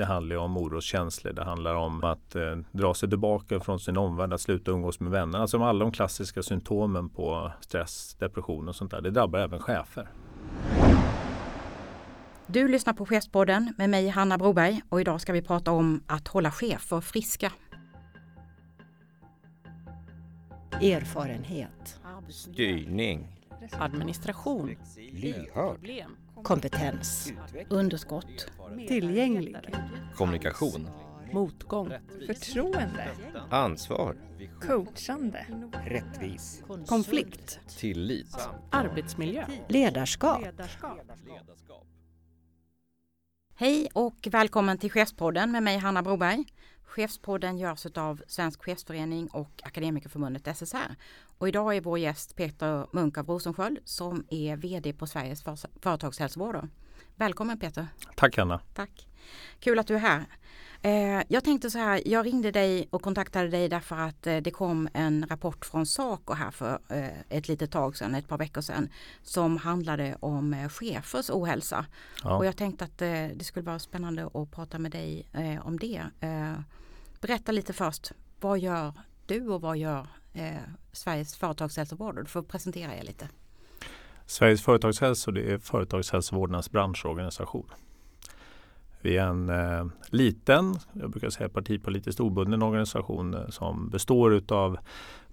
Det handlar om oroskänslor. Det handlar om att eh, dra sig tillbaka från sin omvärld, att sluta umgås med vänner. Alltså alla de klassiska symptomen på stress, depression och sånt där. Det drabbar även chefer. Du lyssnar på Chefspodden med mig Hanna Broberg och idag ska vi prata om att hålla chefer friska. Erfarenhet. Styrning. Administration. Lyhörd. Kompetens. Underskott. Tillgänglig. Kommunikation. Motgång. Förtroende. Ansvar. Coachande. Rättvis. Konflikt. Tillit. Arbetsmiljö. Ledarskap. Hej och välkommen till Chefspodden med mig Hanna Broberg. Chefspodden görs av Svensk Chefsförening och Akademikerförbundet SSR. Och idag är vår gäst Peter Munk av Rosensköld som är VD på Sveriges företagshälsovård. Välkommen Peter! Tack Hanna! Tack! Kul att du är här. Eh, jag tänkte så här, jag ringde dig och kontaktade dig därför att eh, det kom en rapport från Saco här för eh, ett litet tag sedan, ett par veckor sedan, som handlade om chefers ohälsa. Ja. Och jag tänkte att det skulle vara spännande att prata med dig om det. Berätta lite först, vad gör du och vad gör Eh, Sveriges företagshälsovård? Du får presentera er lite. Sveriges företagshälsovård är företagshälsovårdens branschorganisation. Vi är en eh, liten, jag brukar säga partipolitiskt obunden organisation eh, som består av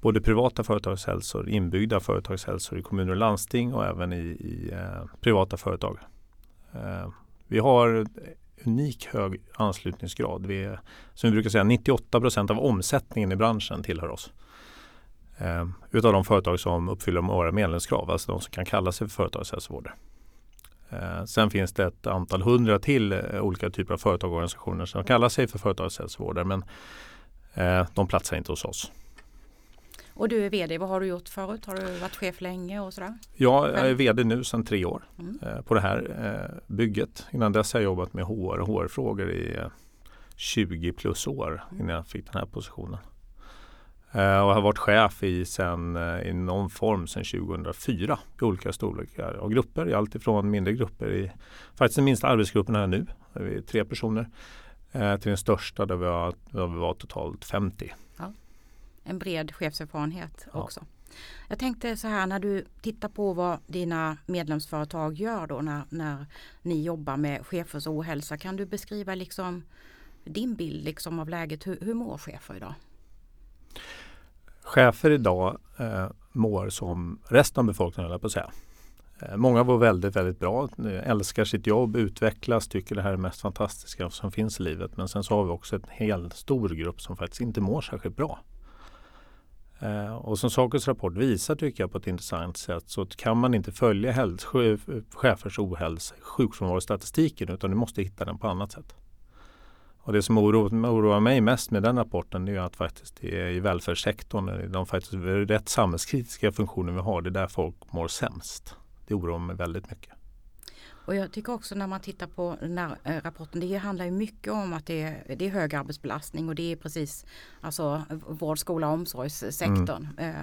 både privata företagshälsor, inbyggda företagshälsor i kommuner och landsting och även i, i eh, privata företag. Eh, vi har unik hög anslutningsgrad. Vi är, som vi brukar säga, 98 procent av omsättningen i branschen tillhör oss. Eh, utav de företag som uppfyller våra medlemskrav, alltså de som kan kalla sig för företagshälsovårdare. Eh, sen finns det ett antal hundra till eh, olika typer av företagsorganisationer som kallar sig för företagshälsovårdare men eh, de platsar inte hos oss. Och du är VD, vad har du gjort förut? Har du varit chef länge och sådär? Ja, jag är VD nu sedan tre år mm. på det här bygget. Innan dess har jag jobbat med HR och HR-frågor i 20 plus år innan jag fick den här positionen. Eh, och har varit chef i, sen, eh, i någon form sedan 2004 i olika storlekar och grupper. I allt ifrån mindre grupper i faktiskt den minsta arbetsgruppen här nu, där vi är tre personer, eh, till den största där vi, har, där vi var totalt 50. Ja. En bred chefserfarenhet också. Ja. Jag tänkte så här när du tittar på vad dina medlemsföretag gör då när, när ni jobbar med chefers ohälsa. Kan du beskriva liksom din bild liksom av läget? Hur, hur mår chefer idag? Chefer idag eh, mår som resten av befolkningen, på att säga. Eh, många var väldigt, väldigt bra, älskar sitt jobb, utvecklas, tycker det här är det mest fantastiska som finns i livet. Men sen så har vi också en hel stor grupp som faktiskt inte mår särskilt bra. Eh, och som Sakos rapport visar tycker jag på ett intressant sätt så kan man inte följa chefers ohälsa sjukfrånvarostatistiken utan du måste hitta den på annat sätt. Och det som oroar, oroar mig mest med den rapporten är att faktiskt det är i välfärdssektorn, eh, de faktiskt eh, rätt samhällskritiska funktioner vi har, det är där folk mår sämst. Det oroar mig väldigt mycket. Och jag tycker också när man tittar på den här eh, rapporten, det handlar ju mycket om att det är, det är hög arbetsbelastning och det är precis alltså vård, skola och omsorgssektorn, mm.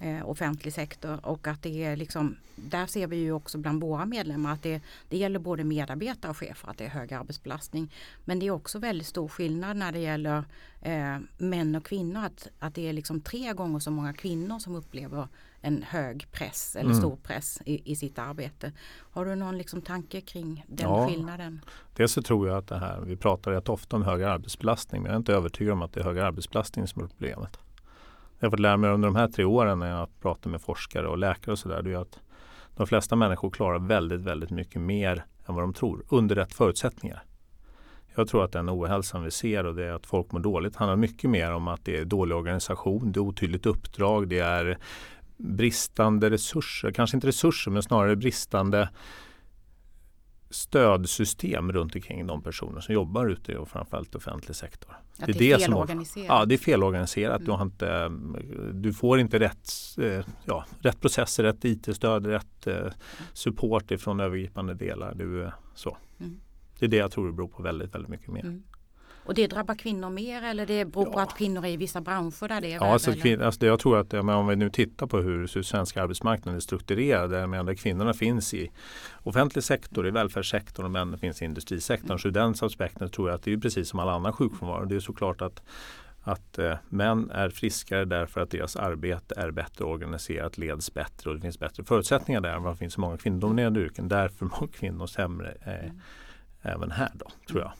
eh, eh, offentlig sektor och att det är liksom, där ser vi ju också bland våra medlemmar att det, det gäller både medarbetare och chefer att det är hög arbetsbelastning. Men det är också väldigt stor skillnad när det gäller eh, män och kvinnor, att, att det är liksom tre gånger så många kvinnor som upplever en hög press eller mm. stor press i, i, sitt arbete. Har du någon liksom tanke kring den ja, skillnaden? Dels så tror jag att det här, vi pratar rätt ofta om hög arbetsbelastning men jag är inte övertygad om att det är hög arbetsbelastning som är problemet. Jag har fått lära mig under de här tre åren när jag pratar med forskare och läkare och sådär, det är att de flesta människor klarar väldigt, väldigt mycket mer än vad de tror under rätt förutsättningar. Jag tror att den ohälsan vi ser och det är att folk mår dåligt handlar mycket mer om att det är dålig organisation, det är otydligt uppdrag, det är bristande resurser, kanske inte resurser men snarare bristande stödsystem runt omkring de personer som jobbar ute i framförallt offentlig sektor. Att det, är felorganiserat? Ja, det är felorganiserat. Mm. Du, har inte, du får inte rätt, eh, ja, rätt processer, rätt IT-stöd, rätt eh, support ifrån övergripande delar. Du, så. Mm. Det är det jag tror det beror på väldigt, väldigt mycket mer. Mm. Och det drabbar kvinnor mer eller det beror på Ja. att kvinnor är i vissa branscher där det är Ja, alltså, kvin- alltså, jag tror att om vi nu tittar på hur hur svenska arbetsmarknaden är strukturerad, menar, där kvinnorna finns i offentlig sektor, i välfärdssektorn och männen finns i industrisektorn. Så ur den aspekten tror jag att det är precis som all annan sjukfrånvaro. Det är såklart att att eh, män är friskare därför att deras arbete är bättre organiserat, leds bättre och det finns bättre förutsättningar där än vad det finns i många kvinnodominerade yrken. Därför mår kvinnor sämre eh, även här då, tror jag.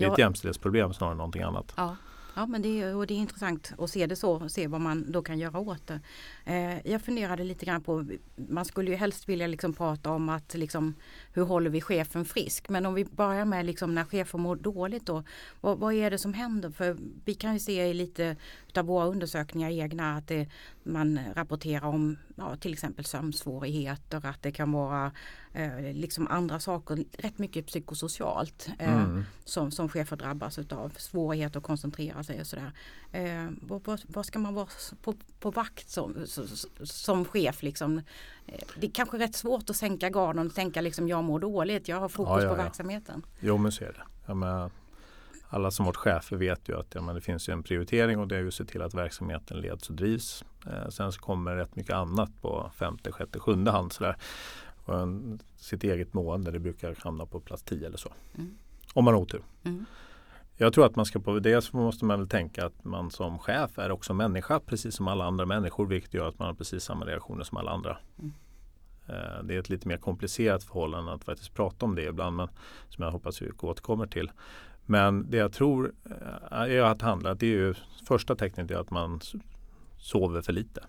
Det är ett Ja. jämställdhetsproblem snarare än någonting annat. Ja. Ja men det är, och det är intressant att se det så, se vad man då kan göra åt det. Eh, jag funderade lite grann på, man skulle ju helst vilja liksom prata om att liksom, hur håller vi chefen frisk? Men om vi börjar med liksom när chefer mår dåligt då, vad, vad är det som händer? För vi kan ju se i lite av våra undersökningar egna att det, man rapporterar om ja, till exempel sömnsvårigheter, att det kan vara eh, liksom andra saker, rätt mycket psykosocialt eh, Mm. som, som chefer drabbas utav. Svårigheter att koncentrera sig och sådär. Eh, vad, vad, ska man vara på, på vakt som, som, som chef? Liksom? Eh, det är kanske rätt svårt att sänka garden och tänka liksom jag mår dåligt, jag har fokus Ja, ja, på ja. verksamheten. Jo men så är det. Jag menar, alla som varit chefer vet ju att ja, men det finns ju en prioritering och det är ju att se till att verksamheten leds och drivs. Eh, sen så kommer rätt mycket annat på femte, sjätte, sjunde hand. Sådär. Och en, sitt eget mående det brukar hamna på plats 10 eller så. Mm. Om man har otur. Mm. Jag tror att man ska på det så måste man väl tänka att man som chef är också människa precis som alla andra människor vilket gör att man har precis samma reaktioner som alla andra. Mm. Eh, Det är ett lite mer komplicerat förhållande att faktiskt prata om det ibland men som jag hoppas vi återkommer till. Men det jag tror eh, är att handla, det är ju första tecknet är att man sover för lite.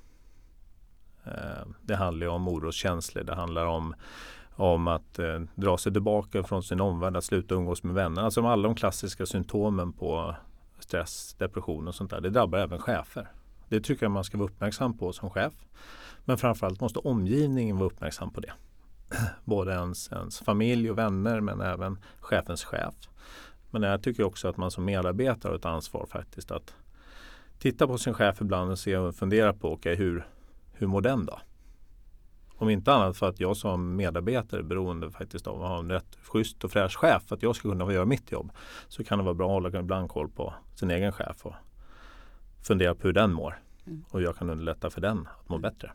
Eh, Det handlar om oroskänslor, det handlar om om att eh, dra sig tillbaka från sin omvärld, att sluta umgås med vänner. Alltså alla de klassiska symptomen på stress, depression och sånt där. Det drabbar även chefer. Det tycker jag man ska vara uppmärksam på som chef. Men framförallt måste omgivningen vara uppmärksam på det. Både ens, ens familj och vänner men även chefens chef. Men jag tycker också att man som medarbetare har ett ansvar faktiskt att titta på sin chef ibland och se och fundera på okay, hur, hur mår den då? Om inte annat för att jag som medarbetare är beroende faktiskt av att ha en rätt schysst och fräsch chef för att jag ska kunna göra mitt jobb. Så kan det vara bra att hålla ibland koll på sin egen chef och fundera på hur den mår. Mm. Och jag kan underlätta för den att må bättre.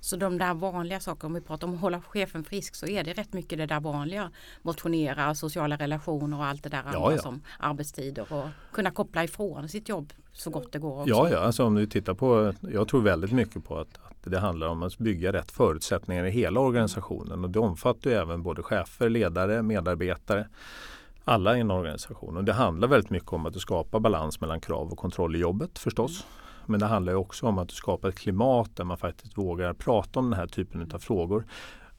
Så de där vanliga sakerna, om vi pratar om att hålla chefen frisk så är det rätt mycket det där vanliga. Motionera, sociala relationer och allt det där Ja, andra ja. som arbetstider och kunna koppla ifrån sitt jobb så gott det går också. Ja, ja, alltså om du tittar på, jag tror väldigt mycket på att, att det handlar om att bygga rätt förutsättningar i hela organisationen och det omfattar ju även både chefer, ledare, medarbetare, alla i en organisation. Och det handlar väldigt mycket om att du skapar balans mellan krav och kontroll i jobbet förstås. Men det handlar ju också om att du skapar ett klimat där man faktiskt vågar prata om den här typen av frågor.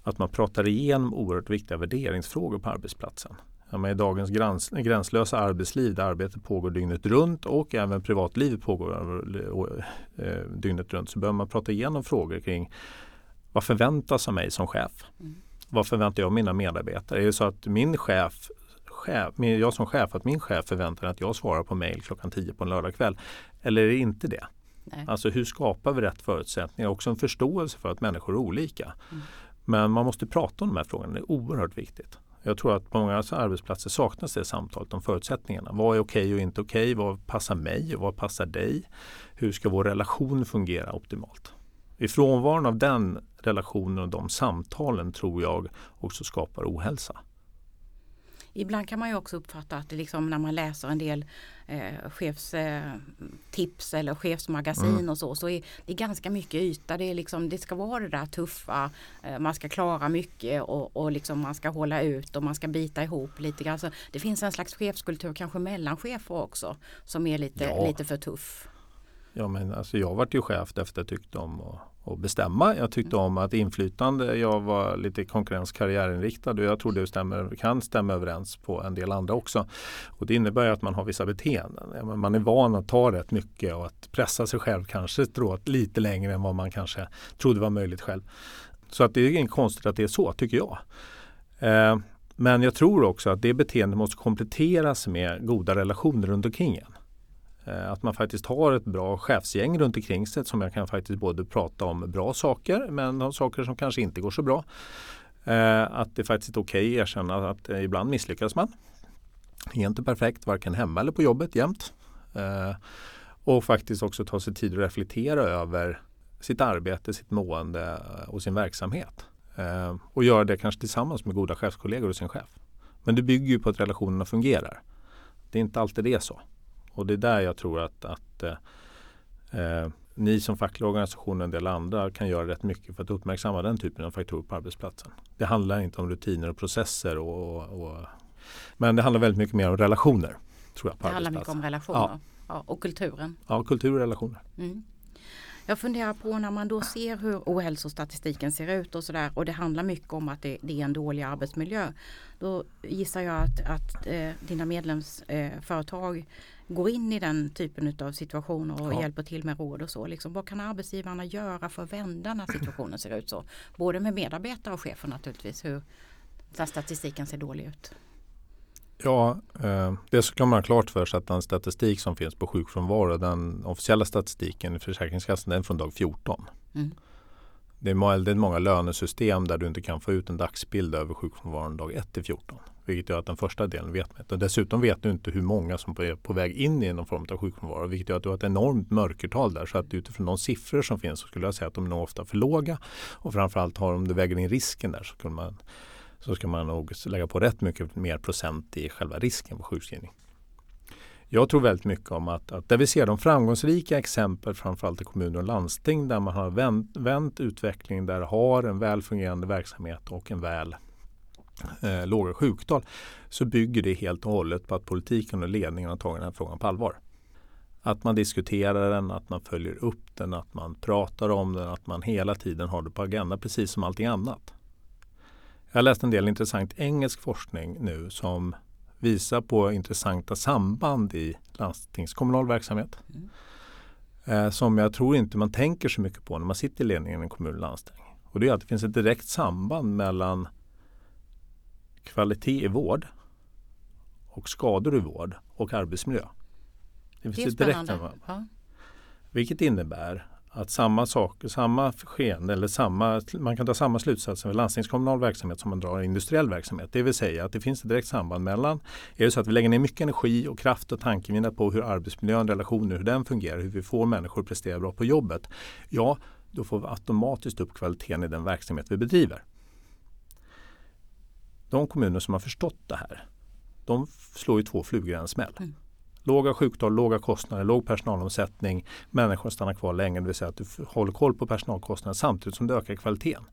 Att man pratar igenom oerhört viktiga värderingsfrågor på arbetsplatsen. Ja, I dagens gräns, gränslösa arbetsliv där arbetet pågår dygnet runt och även privatlivet pågår eh, dygnet runt så behöver man prata igenom frågor kring vad förväntas av mig som chef? Mm. Vad förväntar jag av mina medarbetare? Är det så att min chef, chef jag som chef, att min chef förväntar att jag svarar på mejl klockan 10 på en lördagkväll? Eller är det inte det? Nej. Alltså hur skapar vi rätt förutsättningar? Också en förståelse för att människor är olika. Mm. Men man måste prata om de här frågorna, det är oerhört viktigt. Jag tror att på många arbetsplatser saknas det samtalet om förutsättningarna. Vad är okej och inte okej? Vad passar mig och vad passar dig? Hur ska vår relation fungera optimalt? I frånvaron av den relationen och de samtalen tror jag också skapar ohälsa. Ibland kan man ju också uppfatta att det liksom när man läser en del eh, chefstips eh, eller chefsmagasin Mm. och så, så är det ganska mycket yta. Det, är liksom, det ska vara det där tuffa, eh, man ska klara mycket och, och liksom man ska hålla ut och man ska bita ihop lite grann. Så det finns en slags chefskultur, kanske mellan chefer också, som är lite, Ja. lite för tuff. Ja, men alltså jag vart ju chef att jag tyckte om att, att bestämma. Jag tyckte om att inflytande, jag var lite konkurrenskarriärinriktad och jag tror det stämmer, kan stämma överens på en del andra också. Och det innebär att man har vissa beteenden. Man är van att ta rätt mycket och att pressa sig själv kanske strået lite längre än vad man kanske trodde var möjligt själv. Så att det är inget konstigt att det är så tycker jag. Eh, men jag tror också att det beteendet måste kompletteras med goda relationer runt omkring en. Eh, att man faktiskt har ett bra chefsgäng runt omkring sig som jag kan faktiskt både prata om bra saker men om saker som kanske inte går så bra. Eh, att det faktiskt är okej att erkänna att ibland misslyckas man. Det är inte perfekt varken hemma eller på jobbet jämt. Eh, och faktiskt också ta sig tid att reflektera över sitt arbete, sitt mående och sin verksamhet. Och göra det kanske tillsammans med goda chefskollegor och sin chef. Men det bygger ju på att relationerna fungerar. Det är inte alltid det är så. Och det är där jag tror att, att eh, ni som facklig organisation och en del andra kan göra rätt mycket för att uppmärksamma den typen av faktorer på arbetsplatsen. Det handlar inte om rutiner och processer och, och men det handlar väldigt mycket mer om relationer. Tror jag, på det handlar mycket om relationer ja. Ja, och kulturen. Ja, kultur och relationer. Mm. Jag funderar på när man då ser hur ohälsostatistiken ser ut och sådär och det handlar mycket om att det, det, är en dålig arbetsmiljö. Då gissar jag att, att eh, dina medlemsföretag eh, går in i den typen av situationer och ja. hjälper till med råd och så. Liksom, vad kan arbetsgivarna göra för att vända när situationen ser ut så? Både med medarbetare och chefer naturligtvis, hur statistiken ser dålig ut. Ja, eh, det ska man ha klart för sig att den statistik som finns på sjukfrånvaro, den officiella statistiken i Försäkringskassan, den är från dag 14. Mm. Det är väldigt många lönesystem där du inte kan få ut en dagsbild över sjukfrånvaron dag 1 till 14. Vilket gör att den första delen vet man inte. dessutom vet du inte hur många som är på väg in i någon form av sjukfrånvaro. Vilket gör att du har ett enormt mörkertal där. Så att utifrån de siffror som finns så skulle jag säga att de är nog ofta för låga. Och framförallt har om du väger in risken där så skulle man så ska man nog lägga på rätt mycket mer procent i själva risken för sjukskrivning. Jag tror väldigt mycket om att, att där vi ser de framgångsrika exempel framförallt i kommuner och landsting där man har vänt, vänt utvecklingen där har en väl fungerande verksamhet och en väl eh, låga sjuktal så bygger det helt och hållet på att politiken och ledningen har tagit den här frågan på allvar. Att man diskuterar den, att man följer upp den, att man pratar om den, att man hela tiden har det på agendan precis som allting annat. Jag har läst en del intressant engelsk forskning nu som visar på intressanta samband i landstingskommunal verksamhet. Mm. Eh, som jag tror inte man tänker så mycket på när man sitter i ledningen i en kommun och landsting. Och det är att det finns ett direkt samband mellan kvalitet i vård och skador i vård och arbetsmiljö. Det, finns det är ett direkt Ja. Vilket innebär att samma sak, samma skeende eller samma, man kan ta samma slutsatser för landstingskommunal verksamhet som man drar i industriell verksamhet. Det vill säga att det finns ett direkt samband mellan, är det så att vi lägger ner mycket energi och kraft och tankeminne på hur arbetsmiljön, relationer, hur den fungerar, hur vi får människor att prestera bra på jobbet. Ja, då får vi automatiskt upp kvaliteten i den verksamhet vi bedriver. De kommuner som har förstått det här, de slår ju två flugor i en smäll. Mm. Låga sjuktal, låga kostnader, låg personalomsättning. Människor stannar kvar länge, det vill säga att du håller koll på personalkostnader samtidigt som du ökar kvaliteten.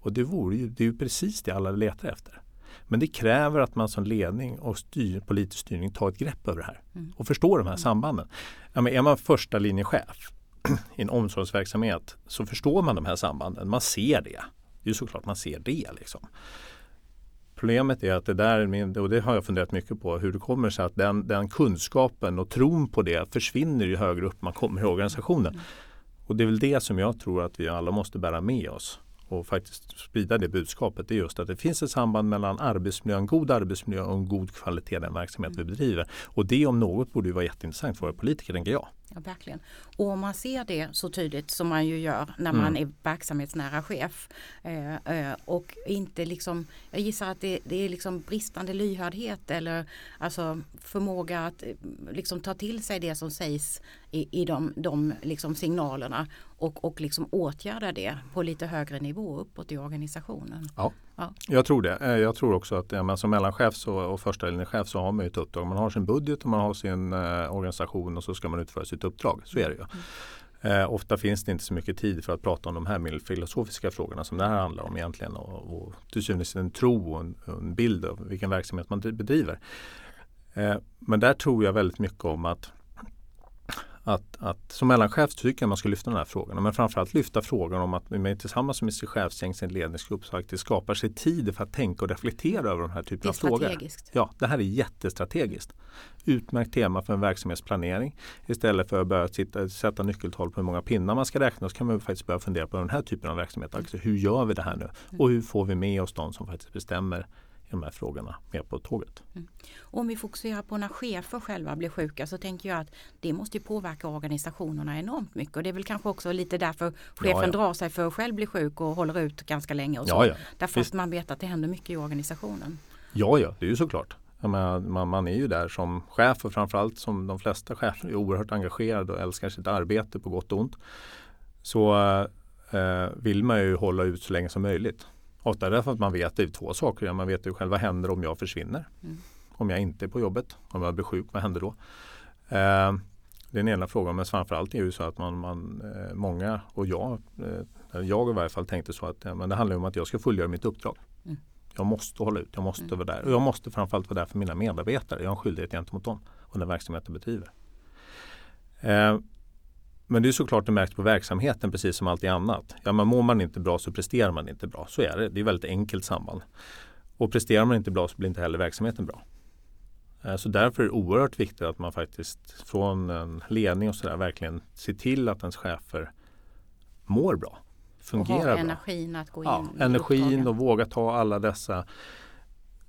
Och det, vore ju, det är ju precis det alla letar efter. Men det kräver att man som ledning och styr, politisk styrning tar ett grepp över det här mm. och förstår de här sambanden. Ja, men är man första linjechef i en omsorgsverksamhet så förstår man de här sambanden. Man ser det. Det är såklart man ser det. Liksom. Problemet är att det där, och det har jag funderat mycket på, hur det kommer sig att den, den kunskapen och tron på det försvinner ju högre upp man kommer i organisationen. Och det är väl det som jag tror att vi alla måste bära med oss och faktiskt sprida det budskapet. Det är just att det finns ett samband mellan arbetsmiljö, en god arbetsmiljö och en god kvalitet i den verksamhet vi bedriver. Och det om något borde ju vara jätteintressant för våra politiker, tänker jag. Ja, verkligen. Och om man ser det så tydligt som man ju gör när man mm. är verksamhetsnära chef eh, eh, och inte liksom, jag gissar att det, det, är liksom bristande lyhördhet eller alltså förmåga att eh, liksom ta till sig det som sägs i, i de, de liksom signalerna och, och liksom åtgärda det på lite högre nivå uppåt i organisationen. Ja. Ja. Jag tror det. Eh, jag tror också att ja, som mellanchef så, och första linjechef så har man ett uppdrag. Man har sin budget och man har sin eh, organisation och så ska man utföra sitt uppdrag. Så är det ju. Mm. Eh, ofta finns det inte så mycket tid för att prata om de här mer filosofiska frågorna som det här handlar om egentligen. Och, och till syvende en tro och en, en, bild av vilken verksamhet man bedriver. Eh, men där tror jag väldigt mycket om att att, att som mellanchef tycker jag man ska lyfta den här frågan. Men framförallt lyfta frågan om att man tillsammans med sin chefsgäng, sin ledningsgrupp faktiskt skapar sig tid för att tänka och reflektera över de här typerna av frågor. Ja, det här är jättestrategiskt. Utmärkt tema för en verksamhetsplanering. Istället för att börja sitta, sätta nyckeltal på hur många pinnar man ska räkna så kan man faktiskt börja fundera på den här typen av verksamhet. Alltså, hur gör vi det här nu? Och hur får vi med oss de som faktiskt bestämmer de här frågorna med på tåget. Mm. Om vi fokuserar på när chefer själva blir sjuka så tänker jag att det måste påverka organisationerna enormt mycket och det är väl kanske också lite därför chefen ja, ja. drar sig för att själv bli sjuk och håller ut ganska länge. Och så. Ja, ja. Därför Visst. att man vet att det händer mycket i organisationen. Ja, ja, det är ju såklart. Menar, man, man är ju där som chef och framförallt som de flesta chefer är oerhört engagerade och älskar sitt arbete på gott och ont. Så eh, vill man ju hålla ut så länge som möjligt. Ofta därför att man vet det är två saker. Man vet ju själv vad händer om jag försvinner. Mm. Om jag inte är på jobbet. Om jag blir sjuk, vad händer då? Eh, det är den ena frågan. Men framförallt är det ju så att man, man eh, många och jag, eh, jag i varje fall tänkte så att men det handlar om att jag ska fullgöra mitt uppdrag. Mm. Jag måste hålla ut, jag måste Mm. vara där. Och jag måste framförallt vara där för mina medarbetare. Jag har en skyldighet gentemot dem och den verksamhet jag bedriver. Eh, men det är såklart det märks på verksamheten precis som allt annat. Ja, men mår man inte bra så presterar man inte bra. Så är det. Det är väldigt enkelt samband. Och presterar man inte bra så blir inte heller verksamheten bra. Eh, Så därför är det oerhört viktigt att man faktiskt från en ledning och sådär verkligen ser till att ens chefer mår bra. Och Fungerar ha bra. energin att gå in Ja, energin och våga ta alla dessa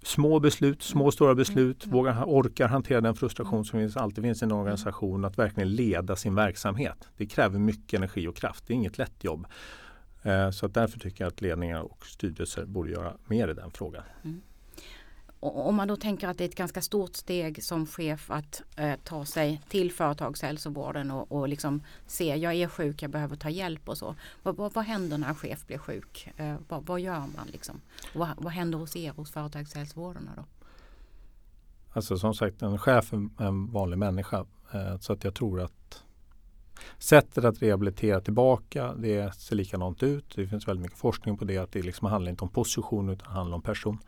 små beslut, små och stora beslut. Mm. Våga, ha- orkar hantera den frustration som finns, alltid finns i en organisation. Att verkligen leda sin verksamhet. Det kräver mycket energi och kraft. Det är inget lätt jobb. Eh, Så att därför tycker jag att ledningar och styrelser borde göra mer i den frågan. Och om man då tänker att det är ett ganska stort steg som chef att eh, ta sig till företagshälsovården och, och liksom se, jag är sjuk, jag behöver ta hjälp och så. Vad, vad, vad händer när en chef blir sjuk? Eh, vad, vad gör man liksom? Vad, vad händer hos er hos företagshälsovården då? Alltså som sagt, en chef är en vanlig människa. Eh, Så att jag tror att sättet att rehabilitera tillbaka, det ser likadant ut. Det finns väldigt mycket forskning på det. Att det liksom handlar inte om position utan handlar om person.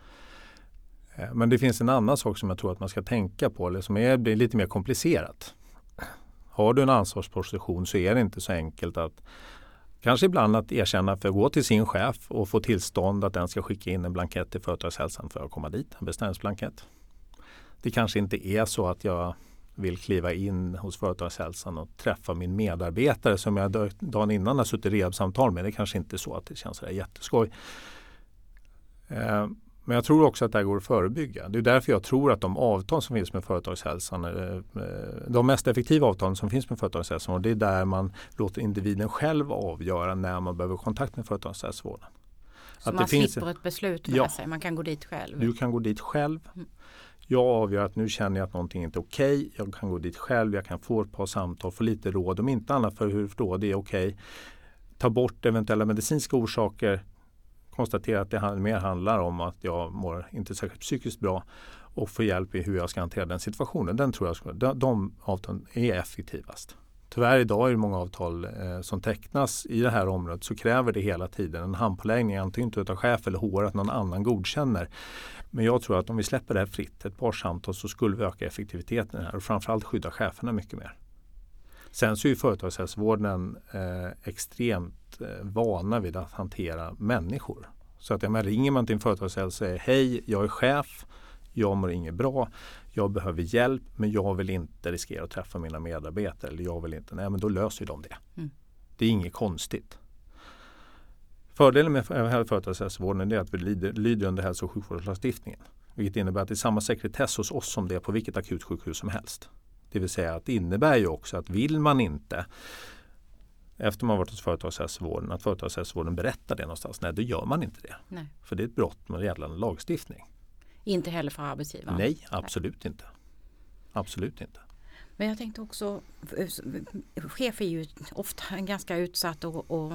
Eh, men det finns en annan sak som jag tror att man ska tänka på, eller som är, blir lite mer komplicerat. Har du en ansvarsposition så är det inte så enkelt att Kanske ibland att erkänna för att gå till sin chef och få tillstånd att den ska skicka in en blankett till företagshälsan för att komma dit, en beställningsblankett. Det kanske inte är så att jag vill kliva in hos företagshälsan och träffa min medarbetare som jag dagen innan har suttit i rehabsamtal med. Det kanske inte är så att det känns sådär jätteskoj. Eh, men jag tror också att det här går att förebygga. Det är därför jag tror att de avtal som finns med företagshälsan, eh, eh, de mest effektiva avtalen som finns med företagshälsan, och det är där man låter individen själv avgöra när man behöver kontakt med företagshälsovården. Så Att man slipper ett beslut med Ja. sig, man kan gå dit själv. Du kan gå dit själv. Mm. Jag avgör att nu känner jag att någonting inte är okej. Jag kan gå dit själv, jag kan få ett par samtal, få lite råd. Om inte annat för hur då det är okej. Ta bort eventuella medicinska orsaker. Konstatera att det mer handlar om att jag mår inte särskilt psykiskt bra och få hjälp i hur jag ska hantera den situationen. Den tror jag ska, de, de avtalen är effektivast. Tyvärr idag är det många avtal eh, som tecknas i det här området så kräver det hela tiden en handpåläggning antingen utav chef eller HR att någon annan godkänner. Men jag tror att om vi släpper det här fritt, ett par samtal, så skulle vi öka effektiviteten här och framförallt skydda cheferna mycket mer. Sen så är ju företagshälsovården eh, extremt eh, vana vid att hantera människor. Så att ja, men ringer man till en företagshälsovård och säger hej, jag är chef, jag mår inget bra, jag behöver hjälp men jag vill inte riskera att träffa mina medarbetare. Eller jag vill inte, nej men då löser de det. Mm. Det är inget konstigt. Fördelen med företagshälsovården är att vi lyder, lyder under hälso och sjukvårdslagstiftningen. Vilket innebär att det är samma sekretess hos oss som det är på vilket akutsjukhus som helst. Det vill säga att det innebär ju också att vill man inte efter man varit hos företagshälsovården att företagshälsovården berättar det någonstans. Nej, då gör man inte det. Nej. För det är ett brott med gällande lagstiftning. Inte heller för arbetsgivaren. Nej, absolut inte. Absolut inte. Men jag tänkte också, chef är ju ofta en ganska utsatt och, och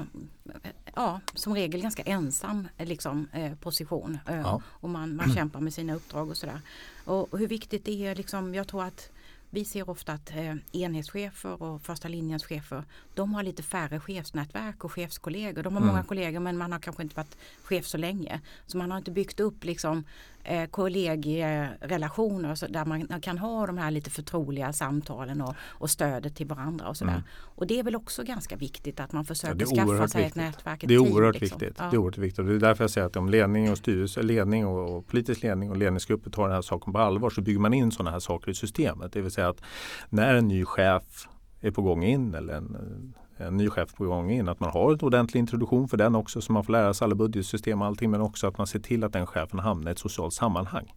ja, som regel ganska ensam liksom, eh, position. Eh, Ja. Och man, man kämpar med sina uppdrag och sådär. Och hur viktigt det är, liksom, jag tror att vi ser ofta att eh, enhetschefer och första linjens chefer de har lite färre chefsnätverk och chefskollegor. De har Mm. många kollegor men man har kanske inte varit chef så länge. Så man har inte byggt upp liksom, eh, kollegierelationer så där man kan ha de här lite förtroliga samtalen och, och stödet till varandra och sådär. Mm. Och det är väl också ganska viktigt att man försöker är skaffa sig viktigt. ett nätverk, Det är team, oerhört liksom. viktigt. Ja. Det är oerhört viktigt. Och det är därför jag säger att om ledning och styrelse, ledning och, och politisk ledning och ledningsgrupper tar den här saken på allvar så bygger man in sådana här saker i systemet. Det vill säga att när en ny chef är på gång in eller en, en ny chef på gång in att man har ett ordentlig introduktion för den också så man får lära sig alla budgetsystem och allting men också att man ser till att den chefen hamnar i ett socialt sammanhang.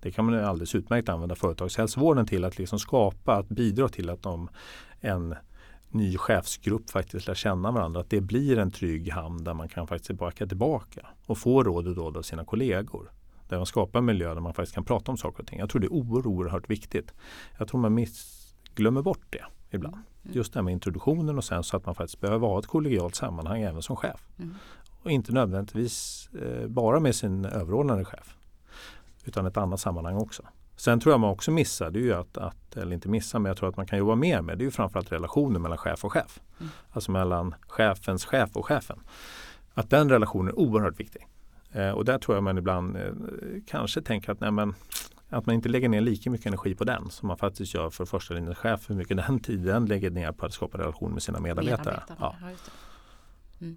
Det kan man alldeles utmärkt använda företagshälsovården till att liksom skapa, att bidra till att de, en ny chefsgrupp faktiskt lär känna varandra. Att det blir en trygg hamn där man kan faktiskt backa tillbaka och få råd och råd av sina kollegor. där man skapar en miljö där man faktiskt kan prata om saker och ting. Jag tror det är oerhört, oerhört viktigt. Jag tror man miss, glömmer bort det ibland. Mm. Just det här med introduktionen och sen så att man faktiskt behöver ha ett kollegialt sammanhang även som chef. Mm. Och inte nödvändigtvis eh, bara med sin överordnade chef. Utan ett annat sammanhang också. Sen tror jag man också missar, det är ju att, att, eller inte missar, men jag tror att man kan jobba mer med, det är ju framförallt relationen mellan chef och chef. Mm. Alltså mellan chefens chef och chefen. Att den relationen är oerhört viktig. Eh, och där tror jag man ibland eh, kanske tänker att, nej, men, att man inte lägger ner lika mycket energi på den som man faktiskt gör för första linjens chef. Hur mycket den tiden lägger ner på att skapa relation med sina medarbetare. Ja. Mm.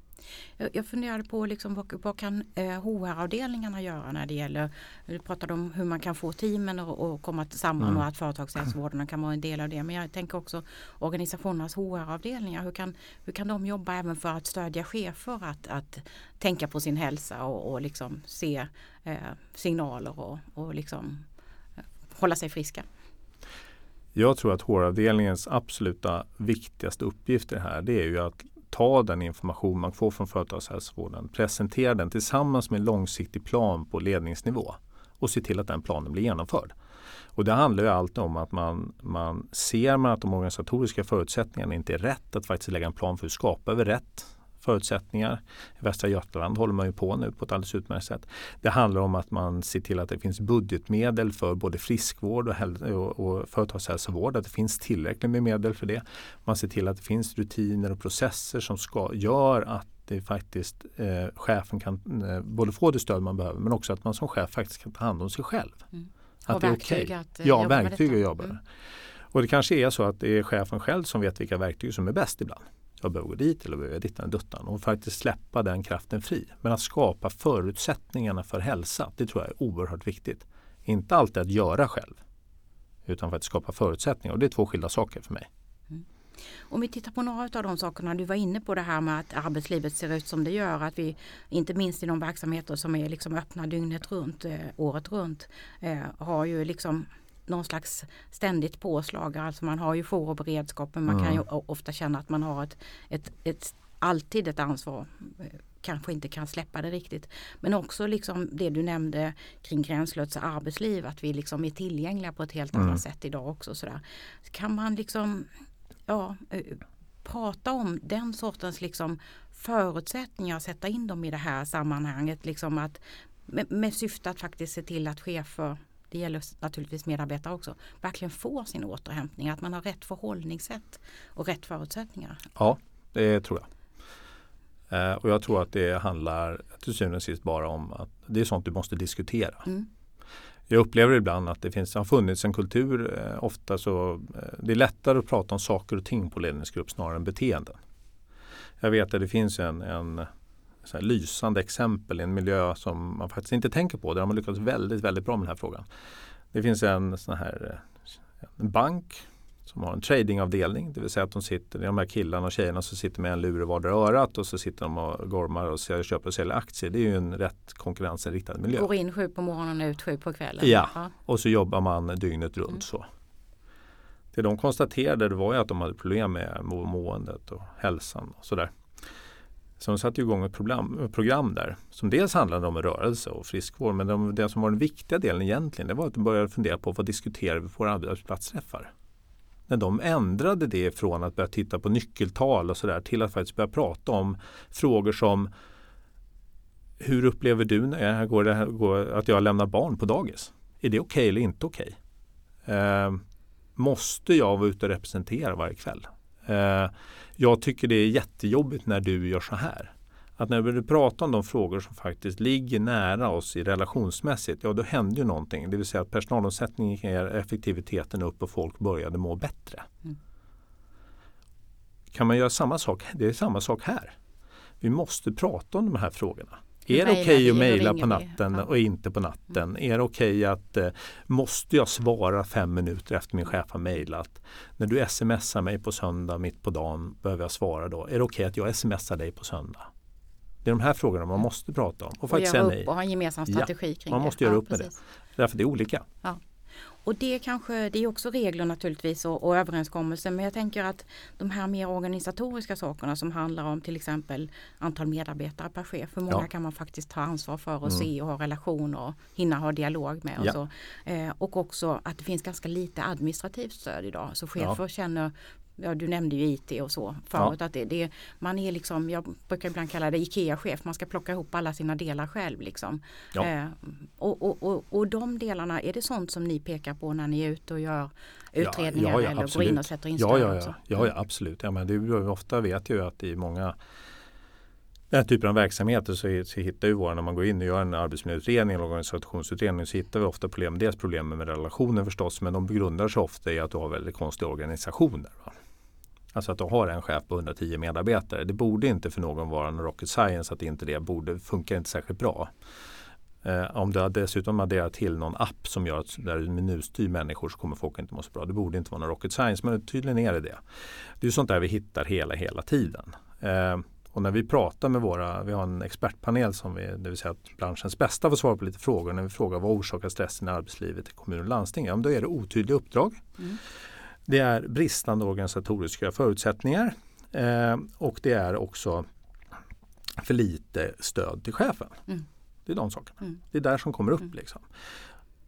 Jag, funderade på liksom, vad, vad kan eh, HR-avdelningarna göra när det gäller, du pratade om hur man kan få teamen att komma samman Mm. och att företagshälsovården kan vara en del av det. Men jag tänker också organisationernas HR-avdelningar, hur kan, hur kan de jobba även för att stödja chefer att, att tänka på sin hälsa och, och liksom se eh, signaler och, och liksom, eh, hålla sig friska? Jag tror att HR-avdelningens absoluta viktigaste uppgifter här det är ju att ta den information man får från företagshälsovården, presentera den tillsammans med en långsiktig plan på ledningsnivå och se till att den planen blir genomförd. Och det handlar ju alltid om att man, man ser man att de organisatoriska förutsättningarna inte är rätt, att faktiskt lägga en plan för hur skapar vi rätt förutsättningar. I Västra Götaland håller man ju på nu på ett alldeles utmärkt sätt. Det handlar om att man ser till att det finns budgetmedel för både friskvård och, och, och företagshälsovård, att det finns tillräckligt med medel för det. Man ser till att det finns rutiner och processer som ska, gör att det faktiskt eh, chefen kan eh, både få det stöd man behöver men också att man som chef faktiskt kan ta hand om sig själv. Mm. Att Och det är okej. att, eh, Ja, verktyg att jobba med. Mm. Och det kanske är så att det är chefen själv som vet vilka verktyg som är bäst ibland. Jag behöver gå dit eller behöver jag dittan och duttan och faktiskt släppa den kraften fri. Men att skapa förutsättningarna för hälsa, det tror jag är oerhört viktigt. Inte alltid att göra själv, utan för att skapa förutsättningar. Och det är två skilda saker för mig. Mm. Om vi tittar på några av de sakerna, du var inne på det här med att arbetslivet ser ut som det gör, att vi inte minst i de verksamheter som är liksom öppna dygnet runt, eh, året runt, eh, har ju liksom någon slags ständigt påslag. Alltså man har ju jour och beredskap men man kan ju ofta känna att man har ett, ett, ett alltid ett ansvar. Eh, Kanske inte kan släppa det riktigt. Men också liksom det du nämnde kring gränslösa arbetsliv, att vi liksom är tillgängliga på ett helt Mm. annat sätt idag också. Sådär. Kan man liksom ja, eh, prata om den sortens liksom förutsättningar, sätta in dem i det här sammanhanget. Liksom att, med, med syfte att faktiskt se till att chefer, det gäller naturligtvis medarbetare också, verkligen får sin återhämtning. Att man har rätt förhållningssätt och rätt förutsättningar. Ja, det tror jag. Eh, och jag tror att det handlar till syvende och sist bara om att det är sånt du måste diskutera. Mm. Jag upplever ibland att det finns, har funnits en kultur, eh, ofta så eh, det är lättare att prata om saker och ting på ledningsgrupp snarare än beteenden. Jag vet att det finns en, en så lysande exempel i en miljö som man faktiskt inte tänker på. Där har man lyckats väldigt, väldigt bra med den här frågan. Det finns en sån här eh, en bank som har en tradingavdelning. Det vill säga att de sitter, de här killarna och tjejerna som sitter med en lur i vardera örat och så sitter de och gormar och köper och säljer aktier. Det är ju en rätt konkurrensinriktad miljö. Går in sju på morgonen och ut sju på kvällen. Ja. Och så jobbar man dygnet runt Mm. så. Det de konstaterade var ju att de hade problem med må- måendet och hälsan och sådär. Så de satte igång ett program, program där som dels handlade om rörelse och friskvård men de, det som var den viktiga delen egentligen det var att de började fundera på vad diskuterar vi på våra arbetsplatsträffar. När de ändrade det från att börja titta på nyckeltal och sådär till att faktiskt börja prata om frågor som hur upplever du när jag går, det här, går, att jag lämnar barn på dagis? Är det okej eller inte okej? Eh, måste jag vara ute och representera varje kväll? Eh, jag tycker det är jättejobbigt när du gör så här. Att när vi börjar prata om de frågor som faktiskt ligger nära oss i relationsmässigt, ja då händer ju någonting. Det vill säga att personalomsättningen gick ner, effektiviteten upp och folk började må bättre. Mm. Kan man göra samma sak? Det är samma sak här. Vi måste prata om de här frågorna. Är det okej vi? att mejla på natten Ja. och inte på natten? Är det okej att eh, måste jag svara fem minuter efter min chef har mejlat? När du smsar mig på söndag mitt på dagen behöver jag svara då. Är det okej att jag smsar dig på söndag? Det är de här frågorna man måste prata om och Och faktiskt göra upp och ha en gemensam Ja, strategi kring man det. måste göra upp med det. precis. Därför det är olika. Och det kanske, det är också regler naturligtvis och, och överenskommelser men jag tänker att de här mer organisatoriska sakerna som handlar om till exempel antal medarbetare per chef. Hur många Ja. kan man faktiskt ta ansvar för och Mm. se och ha relationer och hinna ha dialog med. Och, Ja. så. Eh, och också att det finns ganska lite administrativt stöd idag. Så chefer känner Ja, du nämnde ju IT och så förut. Att det, det, man är liksom, jag brukar ibland kalla det IKEA-chef. Man ska plocka ihop alla sina delar själv. Liksom. Ja. Eh, och, och, och, och de delarna, är det sånt som ni pekar på när ni är ute och gör utredningar Ja, ja, eller går absolut. in och sätter in Ja, stöd ja, ja, ja, ja absolut. Ja, men det ofta vet jag ju att i många den här typen av verksamheter så, så hittar ju våra, när man går in och gör en arbetsmiljöutredning eller organisationsutredning så hittar vi ofta problem. Dels problemen med relationen förstås men de grundar sig ofta i att du har väldigt konstiga organisationer. Va? Alltså att du har en chef på 110 medarbetare. Det borde inte för någon vara en rocket science att inte det borde, funkar inte särskilt bra. Eh, om du dessutom adderar till någon app som gör att där du minutstyr människor så kommer folk inte må så bra. Det borde inte vara någon rocket science men tydligen är det det. Det är sånt där vi hittar hela, hela tiden. Eh, och när vi pratar med våra, vi har en expertpanel som vi, det vill säga att branschens bästa får svara på lite frågor. När vi frågar vad orsakar stressen i arbetslivet i kommuner och landsting? Ja, men då är det otydliga uppdrag. Mm. Det är bristande organisatoriska förutsättningar eh, och det är också för lite stöd till chefen. Mm. Det är de sakerna. Mm. Det är där som kommer upp. Mm. Liksom.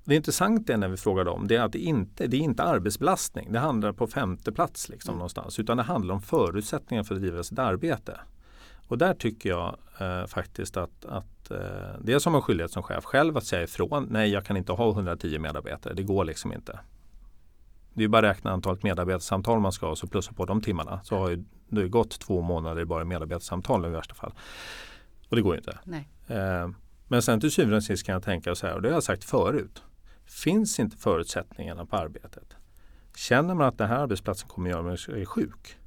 Det intressanta är när vi frågar dem, det är att det inte det är inte arbetsbelastning. Det handlar på femte plats liksom Mm. någonstans. Utan det handlar om förutsättningar för att driva sitt arbete. Och där tycker jag eh, faktiskt att, att eh, dels har man skyldighet som chef själv att säga ifrån. Nej, jag kan inte ha 110 medarbetare. Det går liksom inte. Det är bara att räkna antalet medarbetarsamtal man ska ha och så plussa på de timmarna. Så har ju, det har gått två månader bara i medarbetarsamtal i värsta fall. Och det går ju inte. Eh, men sen till syvende och sist kan jag tänka så här, och det har jag sagt förut. Finns inte förutsättningarna på arbetet. Känner man att den här arbetsplatsen kommer göra mig sjuk.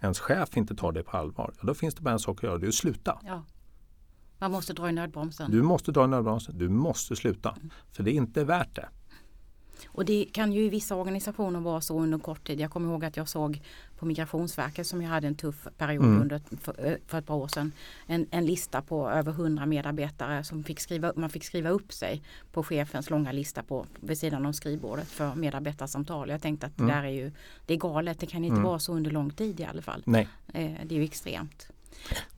Ens chef inte tar det på allvar. Ja, då finns det bara en sak att göra, det är att sluta. Ja. Man måste dra i nödbromsen. Du måste dra i nödbromsen, du måste sluta. För det är inte värt det. Och det kan ju i vissa organisationer vara så under kort tid. Jag kommer ihåg att jag såg på Migrationsverket som jag hade en tuff period Mm. under för, eh, för ett par år sedan. En, en lista på över 100 medarbetare som fick skriva, man fick skriva upp sig på chefens långa lista på, vid sidan om skrivbordet för medarbetarsamtal. Jag tänkte att Mm. det där är ju det är galet. Det kan inte Mm. vara så under lång tid i alla fall. Nej. Eh, det är ju extremt.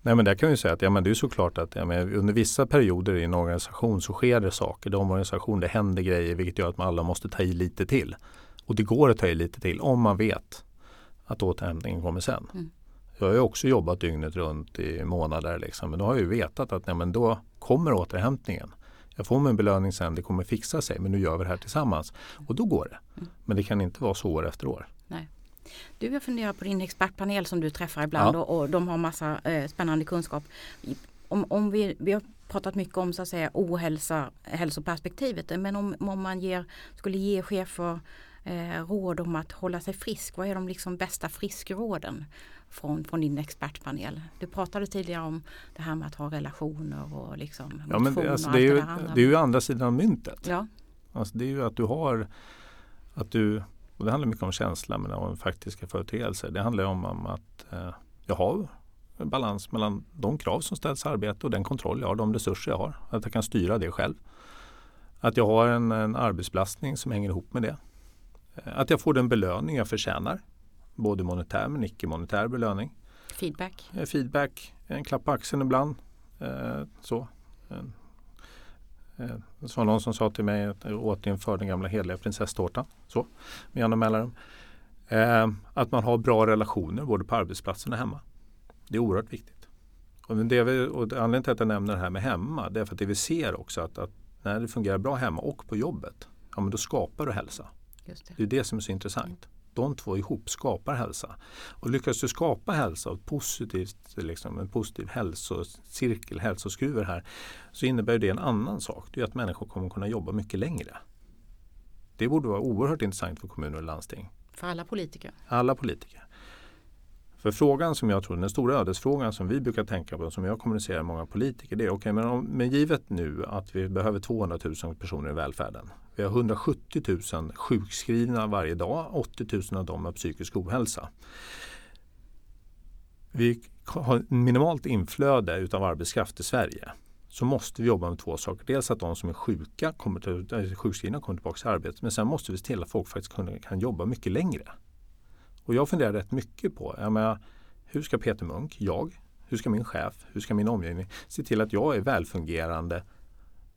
Nej men där kan vi säga att ja, men det är såklart att ja, men under vissa perioder i en organisation så sker det saker. De organisation, det händer grejer vilket gör att man alla måste ta i lite till. Och det går att ta i lite till om man vet att återhämtningen kommer sen. Mm. Jag har ju också jobbat dygnet runt i månader liksom, men då har jag ju vetat att ja, men då kommer återhämtningen. Jag får min belöning sen, det kommer fixa sig men nu gör vi det här tillsammans. Och då går det. Mm. Men det kan inte vara så år efter år. Du, jag funderar på din expertpanel som du träffar ibland Ja. och, och de har massa eh, spännande kunskap. Om, om vi, vi har pratat mycket om så att säga ohälsa, hälsoperspektivet, men om, om man ger, skulle ge chefer eh, råd om att hålla sig frisk, vad är de liksom bästa friskråden från, från din expertpanel? Du pratade tidigare om det här med att ha relationer och liksom Ja, men motion det, alltså, och det, är ju, det är ju andra sidan av myntet. Ja, Alltså det är ju att du har att du, och det handlar mycket om känsla men om faktiska företeelser. Det handlar om, om att eh, jag har balans mellan de krav som ställs i arbete och den kontroll jag har, de resurser jag har. Att jag kan styra det själv. Att jag har en, en arbetsbelastning som hänger ihop med det. Eh, Att jag får den belöning jag förtjänar. Både monetär men icke-monetär belöning. feedback. Eh, Feedback, en klapp på axeln ibland. Eh, så. En, eh, det var någon som sa till mig att jag återinför den gamla heliga prinsesstårtan. Så, med jämna mellanrum. Eh, att man har bra relationer både på arbetsplatsen och hemma. Det är oerhört viktigt. Och det vi, och anledningen till att jag nämner det här med hemma det är för att det vi ser också att, att när det fungerar bra hemma och på jobbet ja, men då skapar du hälsa. Just det. Det är det som är så intressant. De två ihop skapar hälsa. Och lyckas du skapa hälsa och positivt, liksom, en positiv hälsocirkel, hälsoskruvar här, så innebär det en annan sak. Det är att människor kommer kunna jobba mycket längre. Det borde vara oerhört intressant för kommuner och landsting. För alla politiker. Alla politiker. För frågan som jag tror, den stora ödesfrågan som vi brukar tänka på, som jag kommunicerar med många politiker, det är okej, okay, men, om, men givet nu att vi behöver 200 000 personer i välfärden. Vi har 170 000 sjukskrivna varje dag, 80 000 av dem har psykisk ohälsa. Vi har minimalt inflöde utav arbetskraft i Sverige. så måste vi jobba med två saker. Dels att de som är sjuka kommer till, äh, sjukskrivna kommer tillbaka till arbetet. Men sen måste vi se till att folk faktiskt kan, kan jobba mycket längre. Och jag funderar rätt mycket på jag menar, hur ska Peter Munk, jag, hur ska min chef, hur ska min omgivning se till att jag är välfungerande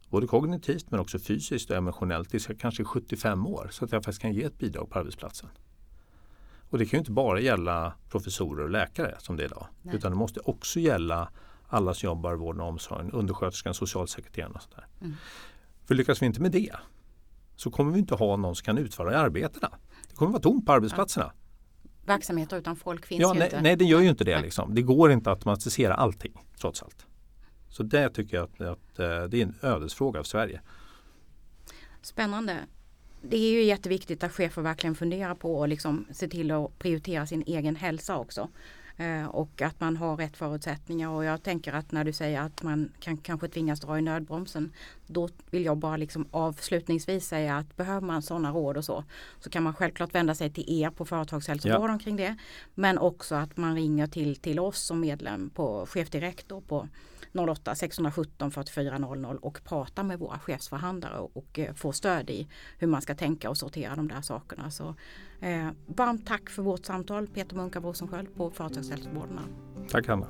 både kognitivt men också fysiskt och emotionellt tills jag kanske är 75 år så att jag faktiskt kan ge ett bidrag på arbetsplatsen. Och det kan ju inte bara gälla professorer och läkare som det är idag. Nej. Utan det måste också gälla alla som jobbar i vården och omsorgen, undersköterskan, socialsekreteraren och sådär. Mm. För lyckas vi inte med det så kommer vi inte ha någon som kan utföra arbetena. Det kommer vara tomt på arbetsplatserna. Verksamheter utan folk finns Ja, ju nej, inte. nej, det gör ju inte det. Liksom. Det går inte att automatisera allting trots allt. Så det tycker jag att, att eh, det är en ödesfråga för Sverige. Spännande. Det är ju jätteviktigt att chefer verkligen funderar på och liksom se till att prioritera sin egen hälsa också. Eh, och att man har rätt förutsättningar och jag tänker att när du säger att man kan kanske tvingas dra i nödbromsen. Då vill jag bara liksom avslutningsvis säga att behöver man sådana råd och så så kan man självklart vända sig till er på företagshälsovården kring det. Men också att man ringer till, till oss som medlem på chefdirekt då på 08 617 4400 och prata med våra chefsförhandlare och, och eh, stöd i hur man ska tänka och sortera de där sakerna. Så, eh, varmt tack för vårt samtal Peter Munkabo Rosensköld på Företagshälsovården. Tack Hanna.